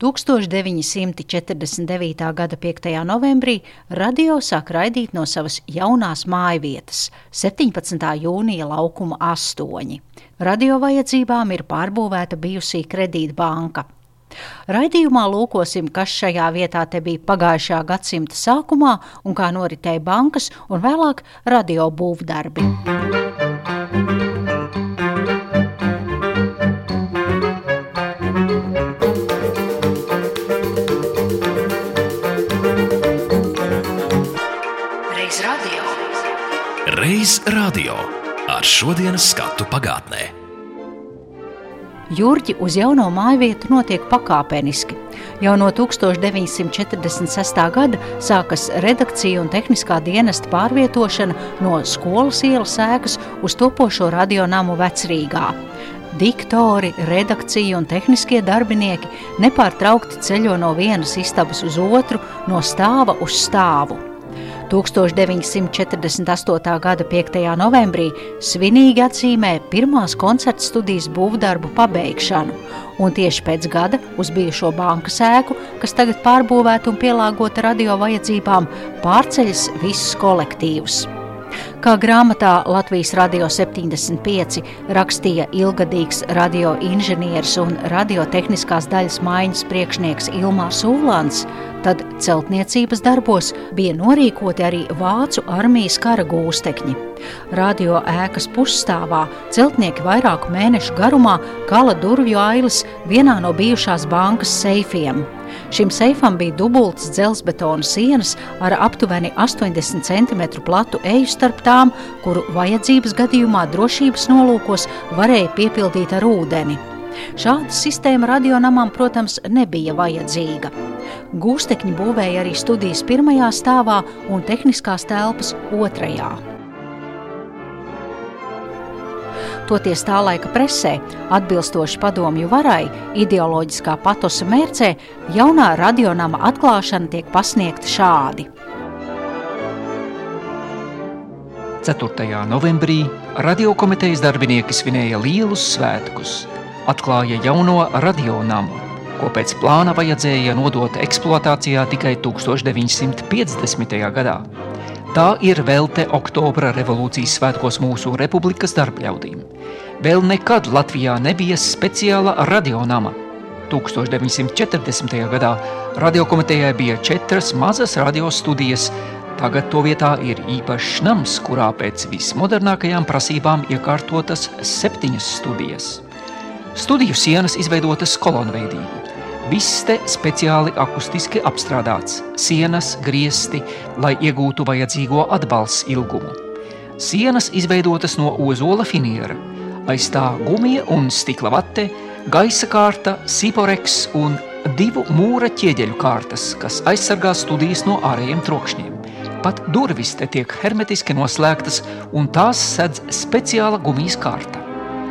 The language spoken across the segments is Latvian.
1949. gada 5. novembrī radio sāk raidīt no savas jaunās mājvietas, 17. jūnija laukuma 8. Radio vajadzībām ir pārbūvēta bijusī kredītbanka. Raidījumā lūkosim, kas šajā vietā te bija pagājušā gadsimta sākumā un kā noritēja bankas un vēlāk radio būvdarbi. Reiz radio ar šodienas skatu pagātnē. Jurģi uz jauno māju vietu notiek pakāpeniski. Jau no 1946. gada sākas redakcija un tehniskā dienesta pārvietošana no skolas ielas ēkas uz topošo radionamu vecrīgā. Diktori, redakcija un tehniskie darbinieki nepārtraukti ceļo no vienas istabas uz otru, no stāva uz stāvu. 1948. gada 5. novembrī svinīgi atzīmē pirmās koncerta studijas būvdarbu pabeigšanu, un tieši pēc gada uz bijušo bankas ēku, kas tagad pārbūvēta un pielāgota radio vajadzībām, pārceļas visus kolektīvus. Kā grāmatā Latvijas Radio 75 rakstīja ilgadīgs radioinženieris un radiotehniskās daļas maiņas priekšnieks Ilmārs Ūlāns, tad celtniecības darbos bija norīkoti arī vācu armijas kara gūstekņi. Radio ēkas pusstāvā celtnieki vairāku mēnešu garumā kala durvju ailes vienā no bijušās bankas seifiem. Šim seifam bija dubultas dzelzbetona sienas ar aptuveni 80 cm platu eju starp tām, kuru vajadzības gadījumā drošības nolūkos varēja piepildīt ar ūdeni. Šāda sistēma radionamam, protams, nebija vajadzīga. Gūstekņi būvēja arī studijas pirmajā stāvā un tehniskās telpas otrajā. Toties tā laika presē, atbilstoši padomju varai, ideoloģiskā patosa mērcē, jaunā radionama atklāšana tiek pasniegta šādi. 4. novembrī radiokomitejas darbinieki svinēja lielus svētkus – atklāja jauno radionamu, ko pēc plāna vajadzēja nodot eksploatācijā tikai 1950. gadā. Tā ir velte oktobra revolūcijas svētkos mūsu republikas darbļaudīm. Vēl nekad Latvijā nebija speciāla radionama. 1940. gadā radiokomitejai bija četras mazas radiostudijas, Tagad to vietā ir īpašs nams, kurā pēc vismodernākajām prasībām iekārtotas septiņas studijas. Studiju sienas izveidotas kolonveidīgi. Viss te speciāli akustiski apstrādāts, sienas, griesti, lai iegūtu vajadzīgo atbalsts ilgumu. Sienas izveidotas no ozola finiera, aiz tā gumija un stikla vate, gaisa kārta, siporeks un divu mūra ķieģeļu kārtas, kas aizsargā studijas no ārējiem trokšņiem. Pat durvis te tiek hermetiski noslēgtas un tās sedz speciāla gumijas kārta.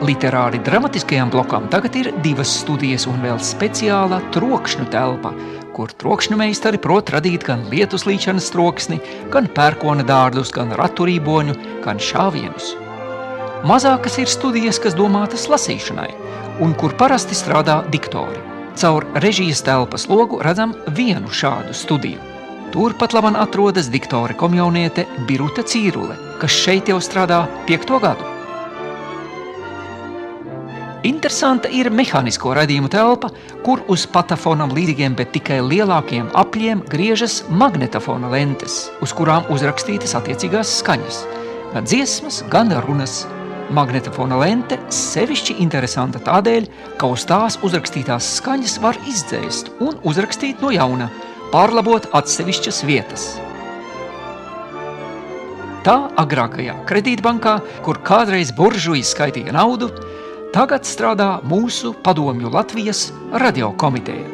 Literāri dramatiskajam blokam tagad ir divas studijas un vēl speciāla trokšņu telpa, kur trokšņu meistari prot radīt gan lietuslīšanas troksni, gan pērkona dārdus, gan raturīboņu, gan šāvienus. Mazākas ir studijas, kas domātas lasīšanai, un kur parasti strādā diktori. Caur režijas telpas logu redzam vienu šādu studiju. Turpat labam atrodas diktore komjauniete Biruta Cīrule, kas šeit jau strādā piekto gadu. Interesanta ir mehānisko radījumu telpa, kur uz patafonam līdzīgiem, bet tikai lielākiem apļiem griežas magnetofona lentes, uz kurām uzrakstītas attiecīgās skaņas. Gan dziesmas, gan runas. Magnetofona lente sevišķi interesanta tādēļ, ka uz tās uzrakstītās skaņas var izdzēst un uzrakstīt no jauna, pārlabot atsevišķas vietas. Tā agrākajā kredītbankā, kur kādreiz buržuji skaitīja naudu, Tagad strādā mūsu padomju Latvijas radiokomiteja.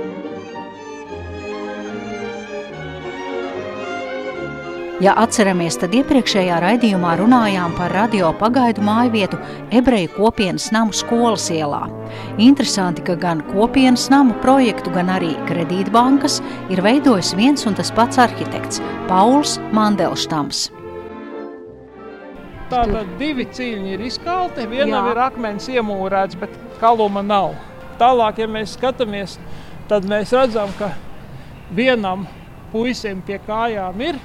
Ja atceramies, tad iepriekšējā raidījumā runājām par radio pagaidu mājvietu ebreju kopienas namu skolas ielā. Interesanti, ka gan kopienas namu projektu, gan arī kredītbankas ir veidojis viens un tas pats arhitekts – Pauls Mandelštams. Tātad divi cīņi ir izkalti, vienam Jā. ir akmens iemūrēts, bet kaluma nav. Tālāk, ja mēs skatāmies tad mēs redzam, ka vienam puisim pie kājām ir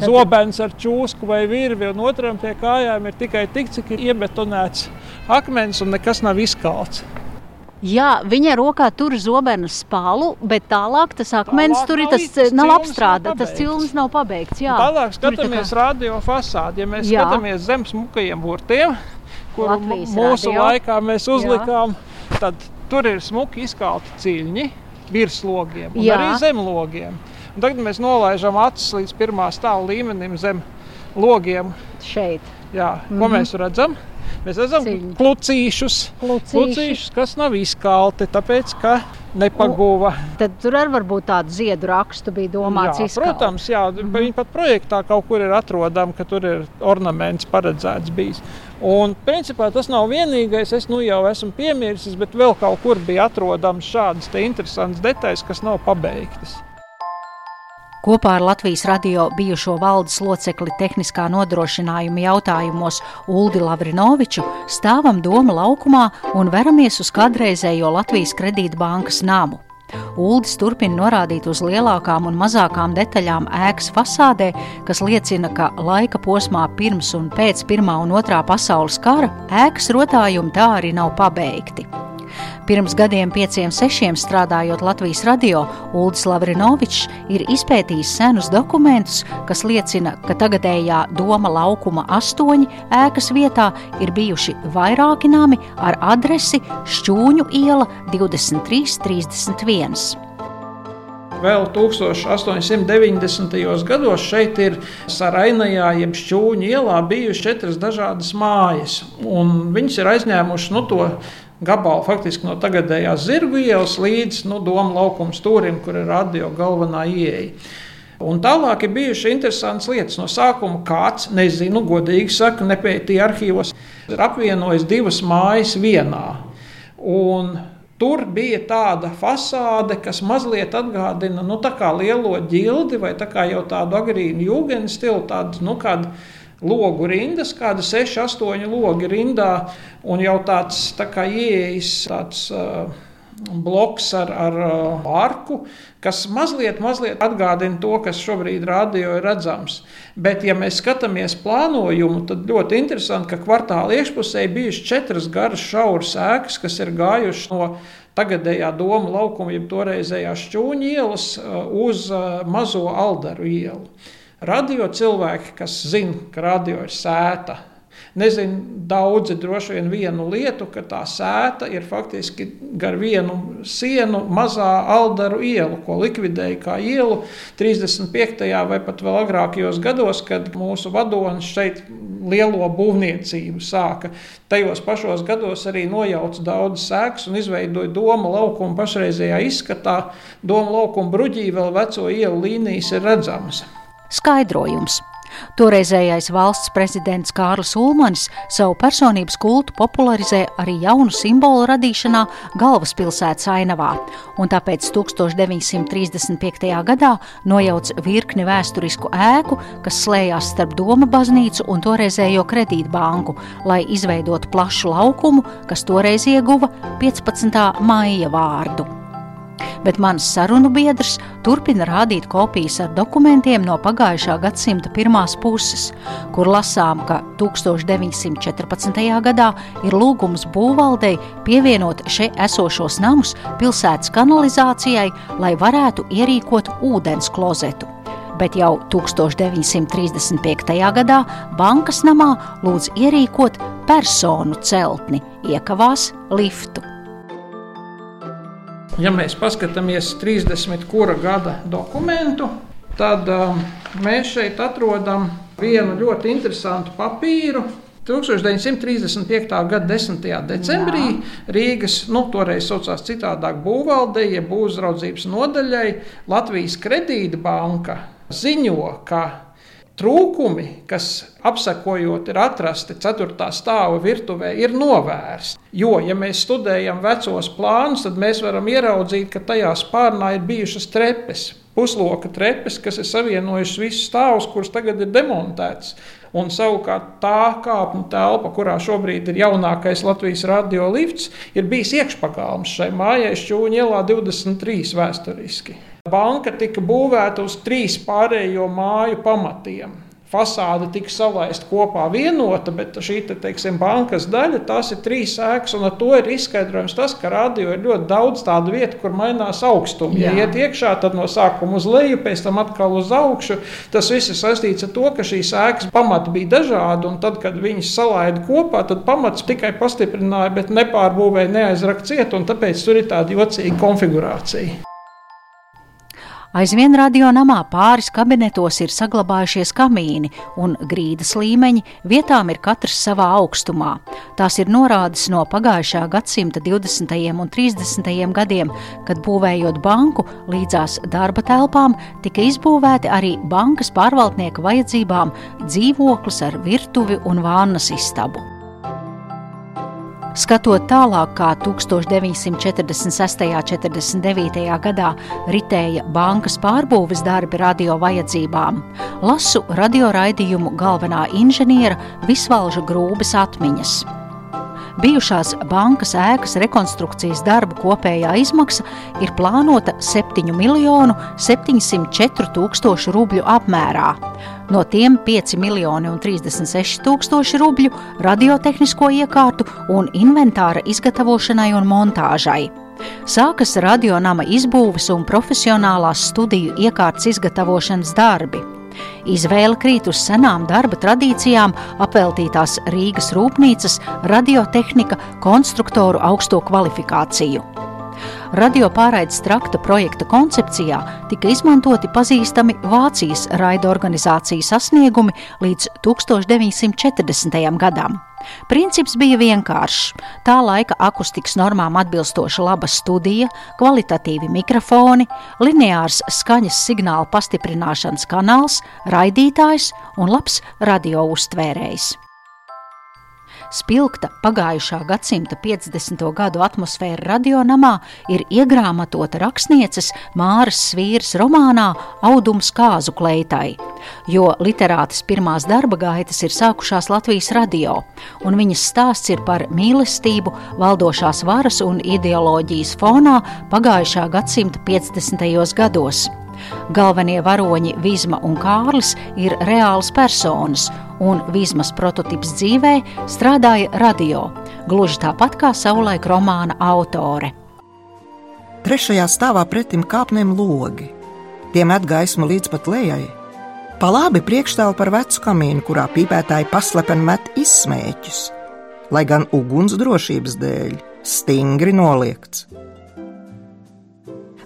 zobens ar čūsku vai virvi, un otram pie kājām ir tikai tik, cik ir iebetonēts akmens un nekas nav izkalts. Jā, viņa rokā tur zobenu spālu, bet tālāk tas akmens Tālāk tur ir nav tas tas nav cilnis apstrādāts, nav tas cilnis nav pabeigts. Jā, Tālāk Tur ir tā skatāmies kā- radio fasādi. Ja mēs Jā. skatāmies zem smukajiem burtiem, kuru Latvijas mūsu radio. laikā mēs uzlikām, tad tur ir smuki izkalti ciļņi virs logiem un Jā. arī zem logiem. Un tagad mēs nolaižam acis līdz pirmā stāva līmenim zem logiem. šeit. Jā, ko mēs redzam? Mēs redzam. Ciļņi. klucīšus, Klucīši. klucīšus, kas nav izkalti, tāpēc ka nepaguva. Tad tur arī varbūt tādu ziedu rakstu bija domāts. Jā, izkalt. protams, jā, Mhm. viņi pat projektā kaut kur ir atrodami, ka tur ir ornaments paredzēts bijis. Un, principā, tas nav vienīgais. Es nu jau esmu piemirsis, bet vēl kaut kur bija atrodams šādas te interesantas detaļas, kas nav pabeigtas. Kopā ar Latvijas radio bijušo valdes locekli tehniskā nodrošinājuma jautājumos Uldi Lavrinoviču stāvam Doma laukumā un veramies uz kādreizējo Latvijas kredītbankas namu. Uldis turpina norādīt uz lielākām un mazākām detaļām ēkas fasādē, kas liecina, ka laika posmā pirms un pēc Pirmā un Otrā pasaules kara ēkas rotājumi tā arī nav pabeigti. Pirms gadiem, pieciem, sešiem strādājot Latvijas radio, Ulris Lavrinovičs ir izpētījis senus dokumentus, kas liecina, ka tagadējā Doma laukuma astoņi ēkas vietā ir bijuši vairāki nami ar adresi Šķūņu iela 2331. Vēl 1890. gados šeit ir Sarainajā, jeb Šķūņa ielā, bijušas četras dažādas mājas. Viņas ir aizņēmušas nu, to gabalu faktiski no tagadējās zirgu ielas līdz nu, Doma laukuma stūrim, kur ir radio galvenā ieeja. Un tālāk ir bijušas interesantas lietas. No sākuma kāds, nezinu, godīgi saka, nepētīja arhīvos, ir apvienojis divas mājas vienā. Un Tur bija tāda fasāde, kas mazliet atgādina nu, lielo ģildi vai tā jau tādu agrīnu jūgenu stilu, tādu nu, kādu logu rindas, kāda 6, 8 logi rindā, un jau tāds tā kā ieejas tāds. Uh, bloks ar, ar uh, arku, kas mazliet, mazliet atgādina to, kas šobrīd radio ir redzams. Bet, ja mēs skatāmies plānojumu, tad ļoti interesanti, ka kvartāla iekšpusē ir bijušas četras garas šauras ēkas, kas ir gājušas no tagadējā doma laukuma, jeb toreizējā šķūņa ielas uh, uz uh, mazo aldaru ielu. Radio cilvēki, kas zina, ka radio ir sēta, Nezinu, daudzi droši vien vienu lietu, ka tā sēta ir faktiski gar vienu sienu mazā Aldaru ielu, ko likvidēja kā ielu 35. vai pat vēl agrākajos gados, kad mūsu vadonis šeit lielo būvniecību sāka. Tajos pašos gados arī nojauca daudz sēklas un izveidoja Doma laukuma pašreizējā izskatā. Doma laukuma bruģī vēl veco ielu līnijas ir redzamas. Skaidrojums. Toreizējais valsts prezidents Kārlis Ulmanis savu personības kultu popularizē arī jaunu simbolu radīšanā galvaspilsētas ainavā, un tāpēc 1935. gadā nojauc virkni vēsturisku ēku, kas slēdzās starp Doma baznīcu un toreizējo kredītbanku, lai izveidotu plašu laukumu, kas toreiz ieguva 15. maija vārdu bet mans sarunu biedrs turpina rādīt kopijas ar dokumentiem no pagājušā gadsimta pirmās puses, kur lasām, ka 1914. gadā ir lūgums būvvaldei pievienot šeit esošos namus pilsētas kanalizācijai, lai varētu ierīkot ūdens klozetu. Bet jau 1935. gadā bankas namā lūdz ierīkot personu celtni, iekavās liftu. Ja mēs paskatāmies 30 kura gada dokumentu, tad um, mēs šeit atrodam vienu ļoti interesantu papīru. 1935. gada 10. decembrī Rīgas, nu, toreiz saucās citādāk, būvvaldei, jeb uzraudzības nodaļai, Latvijas kredītbanka ziņo, ka trūkumi, kas apsekojot ir atrasti 4. stāva virtuvē, ir novērsti. Jo, ja mēs studējam vecos plānus, tad mēs varam ieraudzīt, ka tajā spārnā ir bijušas trepes. pusloka trepes, kas ir savienojušas visus stāvus, kurus tagad ir demontēts. Un savukārt tā kāpņu telpa, kurā šobrīd ir jaunākais Latvijas radio lifts, ir bijis iekšpagalms šai mājai Šķūņa ielā 23 vēsturiski. Banka tika būvēta uz trīs pārējo māju pamatiem fasāde tika salaista kopā vienota, bet šī te, teiksim, bankas daļa, tās ir trīs ēkas, un ar to ir izskaidrojums tas, ka radio ir ļoti daudz tādu vietu, kur mainās augstumi. Ja iet iekšā, tad no sākuma uz leju, pēc tam atkal uz augšu. Tas viss ir saistīts ar to, ka šīs ēkas pamati bija dažādi, un tad, kad viņas salaida kopā, tad pamats tikai pastiprināja, bet nepārbūvēja, neaizrakt ciet, un tāpēc tur ir tāda jocīga konfigurācija. Aizvien radionamā pāris kabinetos ir saglabājušies kamīni un grīdas līmeņi, vietām ir katrs savā augstumā. Tās ir norādes no pagājušā gadsimta 20. un 30. gadiem, kad būvējot banku līdzās darba telpām, tika izbūvēti arī bankas pārvaldnieka vajadzībām dzīvoklis ar virtuvi un vānas istabu. Skatot tālāk, kā 1946. un 49. gadā ritēja bankas pārbūves darbi radio vajadzībām, lasu radioraidījumu galvenā inženiera Visvalža Grūbes atmiņas. Bijušās bankas ēkas rekonstrukcijas darbu kopējā izmaksa ir plānota 7 miljonu 704 tūkstošu rubļu apmērā. No tiem 5 miljoni un 36 tūkstoši rubļu radiotehnisko iekārtu un inventāra izgatavošanai un montāžai. Sākas radionama izbūves un profesionālās studiju iekārtas izgatavošanas darbi. Izvēle krīt uz senām darba tradīcijām, apveltītās Rīgas rūpnīcas, radiotehnika, konstruktoru augsto kvalifikāciju. Radio pārraides trakta projekta koncepcijā tika izmantoti pazīstami Vācijas raida organizācijas sasniegumi līdz 1940. gadam. Princips bija vienkāršs. Tā laika akustikas normām atbilstoša laba studija, kvalitatīvi mikrofoni, lineārs skaņas signāla pastiprināšanas kanāls, raidītājs un labs radio uztvērējs. Spilgta pagājušā gadsimta 50. gadu atmosfēra radionamā ir iegrāmatota rakstnieces Māras Svīras romānā Audums kāzu kleitai, jo literātes pirmās darba gaitas ir sākušās Latvijas radio, un viņas stāsts ir par mīlestību valdošās varas un ideoloģijas fonā pagājušā gadsimta 50. gados. Galvenie varoņi Vizma un Kārlis ir reāls personas, un Vizmas prototyps dzīvē strādāja radio, gluži tāpat kā savulaik romāna autore. Trešajā stāvā pretim kāpnēm logi. Tiem met gaismu līdz pat lejai. Pa labi priekšstāv par vecu kamīnu, kurā pīpētāji paslepeni met izsmēķus, lai gan uguns drošības dēļ stingri noliegts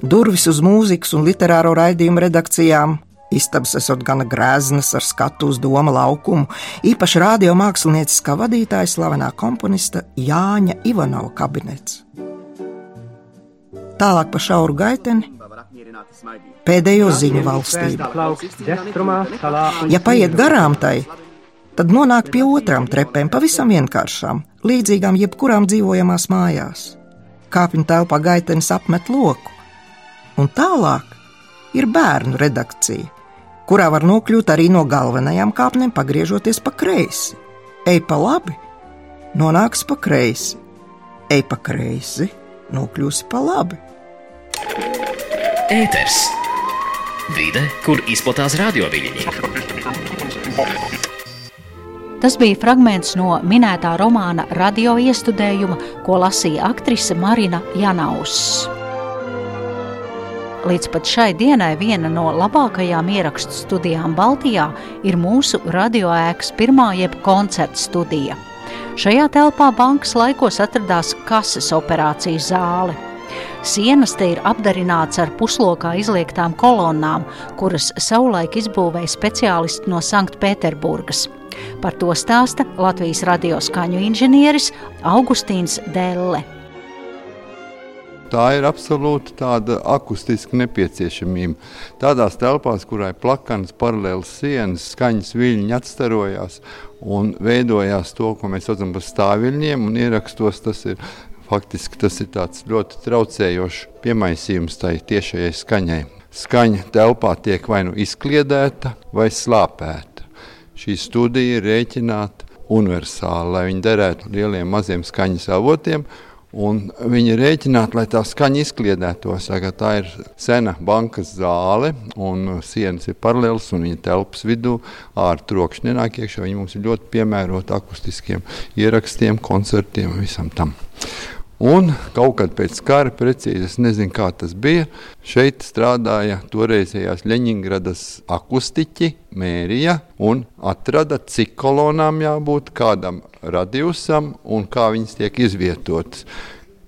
durvis uz mūzikas un literāro raidījumu redakcijām. Istabas esot gana grēznas ar skatu uz doma laukumu, īpaši radiomākslinieces kā vadītāja slavenā komponista Jāņa Ivanova kabinets. Tālāk pa šauru gaiteni pēdējo ziņu valstību. Ja paiet garām tai, tad nonāk pie otrām trepēm, pavisam vienkāršām, līdzīgām jebkurām dzīvojamās mājās. Kāpņu telpā gaitenis apmet loku un tālāk ir bērnu redakcija, kurā var nokļūt arī no galvenajām kāpnēm, pagriežoties pa kreisi. Ej pa labi, nonāks pa kreisi, ej pa kreisi, nokļūsi pa labi. Ēters! Vide, kur izplatās radioviļņi. Tas bija fragments no minētā romāna radio iestudējuma, ko lasīja aktrise Marina Janauss. Līdz pat šai dienai viena no labākajām ierakstu studijām Baltijā ir mūsu radioēkas pirmā jeb koncerta studija. Šajā telpā bankas laikos atradās kases operāciju zāle. Sienas te ir apdarināts ar puslokā izliektām kolonnām, kuras savulaik izbūvēja speciālisti no Sanktpēterburgas. Par to stāsta Latvijas radio skaņu inženieris Augustīns Delle. Tā ir absolūti tāda akustiska nepieciešamība. Tādās telpās, kurā ir plakanas, paralēlas sienas, skaņas viļņi atstarojās un veidojās to, ko mēs saucam par stāvviļņiem, un ierakstos tas ir faktiski tas ir ļoti traucējošs piemaisījums tai tiešajai skaņai. skaņa telpā tiek vai nu izkliedēta vai slāpēta. Šī studija ir rēķināta universāli, lai viņi derētu lieliem maziem skaņas avotiem. Un viņi rēķinātu, lai tā skaņa izkliedētos. Tā ir sena bankas zāle, un sienas ir paralēlas, un viņa telpas vidū ārā trokšņi nenāk iekšā. Viņi mums ir ļoti piemēroti akustiskiem ierakstiem, koncertiem un visam tam. Un kaut kad pēc kara, precīzi es nezinu, kā tas bija, šeit strādāja toreizējās Leņņģeradas akustiķi, mērija un atrada, cik kolonām jābūt kādam radiusam un kā viņas tiek izvietotas.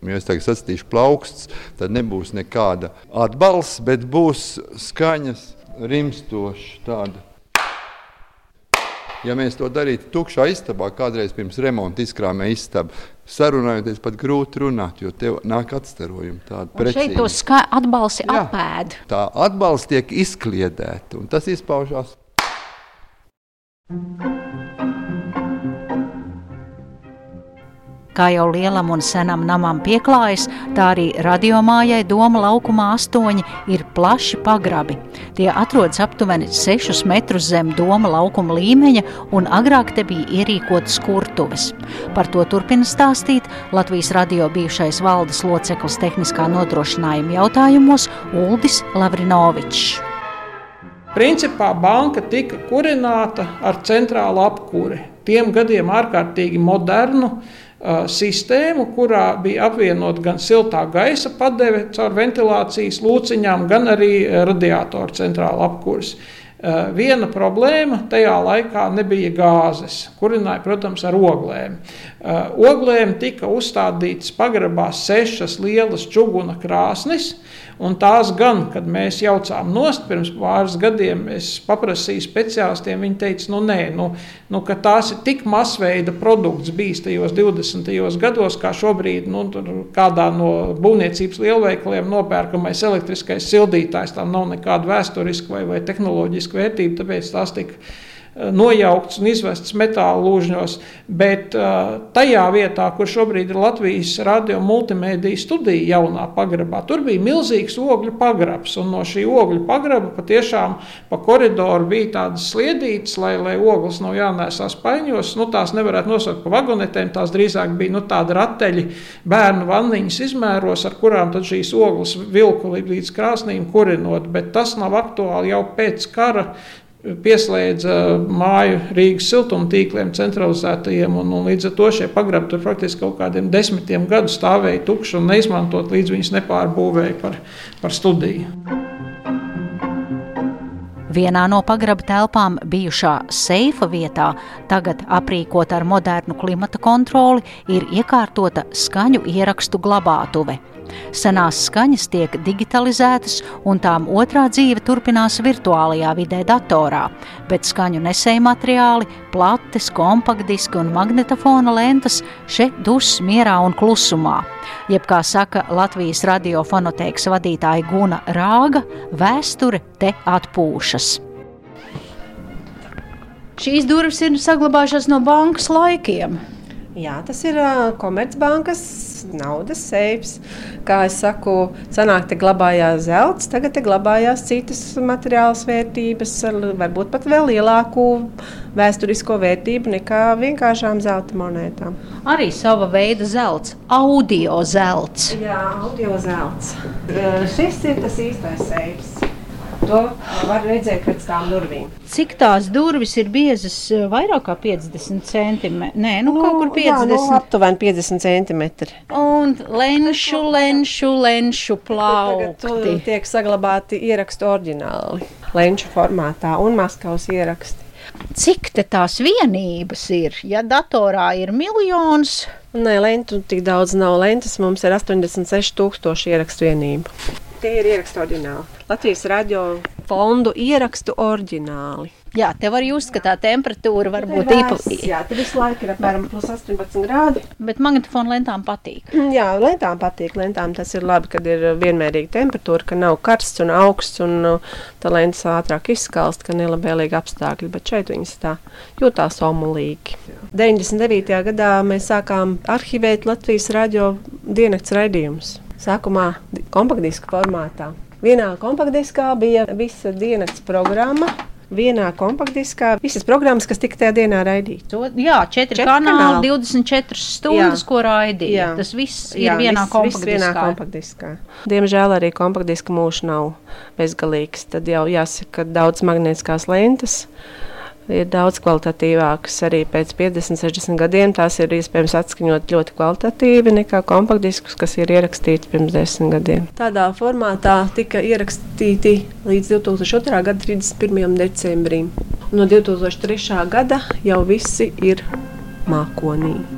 Ja es tagad sastīšu plauksts, tad nebūs nekāda atbalsts, bet būs skaņas rimstoša tāda Ja mēs to darītu tukšā istabā, kādreiz pirms remonta izkrāmē istabu, sarunājoties pat grūti runāt, jo tev nāk atstarojumi. Šeit to atbalsti apēd. Tā atbalsts tiek izkliedēta, un tas izpaužās. Thank you. Kā jau lielam un senam namam pieklājas, tā arī radiomājai Doma laukumā astoņi ir plaši pagrabi. Tie atrodas aptuveni 6 metrus zem Doma laukuma līmeņa, un agrāk te bija ierīkotas kurtuves. Par to turpina stāstīt Latvijas radio bijušais valdes loceklis tehniskā nodrošinājuma jautājumos Uldis Lavrinovičs. Principā banka tika kurināta ar centrālu apkuri. Tiem gadiem ārkārtīgi modernu, sistēmu, kurā bija apvienot gan siltā gaisa padeve caur ventilācijas lūciņām, gan arī radiatoru centrāla apkurs. Viena problēma tajā laikā nebija gāzes. Kurināja, protams, ar oglēm. Oglēm tika uzstādītas pagrabā sešas lielas čuguna krāsnes, Un tās gan, kad mēs jaucām nost pirms pāris gadiem, es paprasīju speciālistiem, viņi teica, nu nē, nu, nu, ka tās ir tik masveida produkts bijis tajos 20. gados, kā šobrīd nu, kādā no būvniecības lielveikaliem nopērkamais elektriskais sildītājs. Tam nav nekāda vēsturiska vai, vai tehnoloģiska vērtība, tāpēc tās tika nojaukts un izvests metāla lūžņos, bet tajā vietā, kur šobrīd ir Latvijas radio multimediju studija jaunā pagrabā, tur bija milzīgs ogļu pagrabs, un no šī ogļu pagraba patiešām pa koridoru bija tādas sliedītes, lai, lai ogles nav jānēsās paņos, nu tās nevarētu nosaukt pa vagonetēm, tās drīzāk bija nu, tādi rateļi bērnu vanniņas izmēros, ar kurām tad šīs ogles vilku līdz krāsnīm kurinot, bet tas nav aktuāli jau pēc kara pieslēdza māju Rīgas siltumtīkliem, centralizētajiem. Un, un līdz ar to šie pagrabi tur faktiski kaut kādiem desmitiem gadu stāvēja tukši un neizmantot, līdz viņas nepārbūvēja par, par studiju. Vienā no pagraba telpām bijušā seifa vietā, tagad aprīkota ar modernu klimata kontroli, ir iekārtota skaņu ierakstu glabātuve. Senās skaņas tiek digitalizētas, un tām otrā dzīve turpinās virtuālajā vidē, datorā, bet skaņu nesēju materiāli, plates, kompaktdiski un magnetofona lentes šeit dus mierā un klusumā. Jeb kā saka Latvijas radiofonoteikas vadītāja Guna Rāga, vēsture te atpūšas. Šīs durvis ir saglabājušās no bankas laikiem. Jā, tas ir uh, Komercbankas naudas seifs. Kā jau saku, senāk te glabājās zelts, tagad te glabājās citas materiālas vērtības, varbūt pat vēl lielāku vēsturisko vērtību nekā vienkāršām zelta monētām. Arī sava veida zelts, audio zelts. Jā, audio zelts. Šis ir tas īstais seifs. To var redzēt pēc tām durvīm. Cik tās durvis ir biezas? Eh, vairāk kā 50 centimetri. Nē, nu, nu kaut kur 50. Jā, nu, aptuveni 50 centimetri. Un lenšu, lenšu, lenšu plaukti. Tur tiek saglabāti ierakstu oriģināli. Lenšu formātā un Maskavas ieraksti. Cik tās vienības ir? Ja datorā ir miljons, Nē, lentu tik daudz nav. Lentas mums ir 86,000 ierakstu vienību. Tie ir ierakstu oriģināli. Latvijas radio fondu ierakstu oriģināli. Jā, te var just, ka tā temperatūra var būt īpaša. Jā, tur visu laiku ir apmēram plus 18 grādi. Bet magnetofonu lentām patīk. Mm, jā, lentām patīk. Lentām tas ir labi, kad ir vienmērīga temperatūra, ka nav karsts un augsts un uh, tā lentes ātrāk izskalst, ka nelabvēlīgi apstākļi. Bet šeit viņas tā jūtās omulīgi. 99. gadā mēs sākām arhivēt Latvijas radio dienas raidījumus. Sākumā kompaktdiska formātā. Vienā kompaktdiskā bija visa dienas programma vienā kompaktdiskā visas programmas, kas tika tajā dienā raidītas. Jā, četri, četri kanāli, kanāli, 24 stundas, jā. ko raidīja. Jā. Tas viss ir jā, vienā, viss, kompaktdiskā. Viss vienā kompaktdiskā. Diemžēl arī kompaktdiska mūžs nav bezgalīgs. Tad jau jāsaka, ka daudz magnētiskās lentes ir daudz kvalitatīvākas. Arī pēc 50, 60 gadiem tās ir iespējams atskaņot ļoti kvalitatīvi nekā kompaktdiskus, kas ir ierakstīti pirms 10 gadiem. Tādā formātā tika ierakstīti līdz 2002. gada 31. decembrim. No 2003. gada jau visi ir mākonī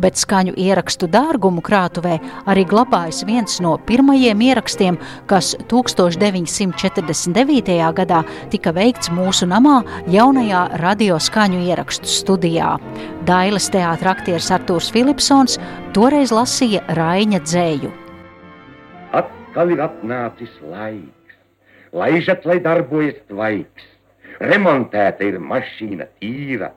bet skaņu ierakstu dārgumu krātuvē arī glabājas viens no pirmajiem ierakstiem, kas 1949. gadā tika veikts mūsu namā jaunajā radioskaņu ierakstu studijā. Dailes teātra aktieris Artūrs Filipsons toreiz lasīja Raiņa dzēju. Atkal ir atnācis laiks, laižat, lai darbojas tvaiks, remontēta ir mašīna tīra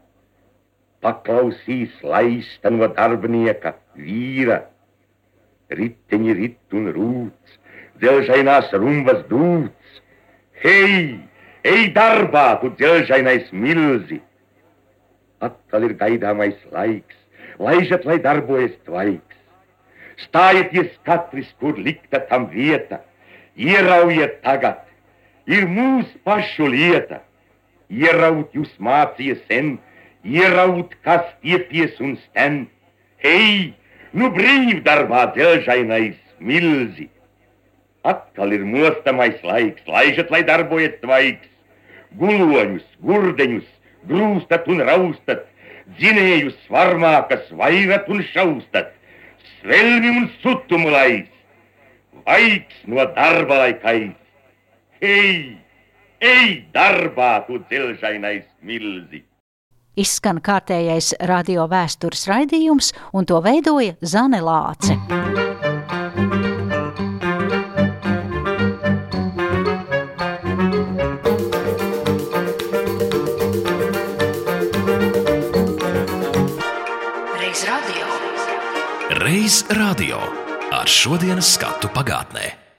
paklausīs laista no darbinieka vīra. Riteņi rit un rūts, dzelžainās rumbas dūts. Hei, ej darbā, tu dzelžainais milzi! Atkal ir gaidāmais laiks, laižat, lai darbojas tvaiks. Stājieties katrs, kur likta tam vieta, ieraujiet tagad, ir mūsu pašu lieta. Ieraut jūs mācīja sen, ieraut, kas stiepies un sten. Hei, nu brīvdarbā dzelžainais milzi! Atkal ir mostamais laiks, laižat, lai darbojas tvaiks. Guloņus, gurdeņus, grūstat un raustat, dzinējus svarmā, kas vairat un šaustat, svelmi un sutumu lais, vaigs no darba laikais. Hei, ej darbā, tu dzelžainais milzi! Izskan kārtējais radio vēstures raidījums, un to veidoja Zane Lāce. Reiz radio ar šodienas skatu pagātnē.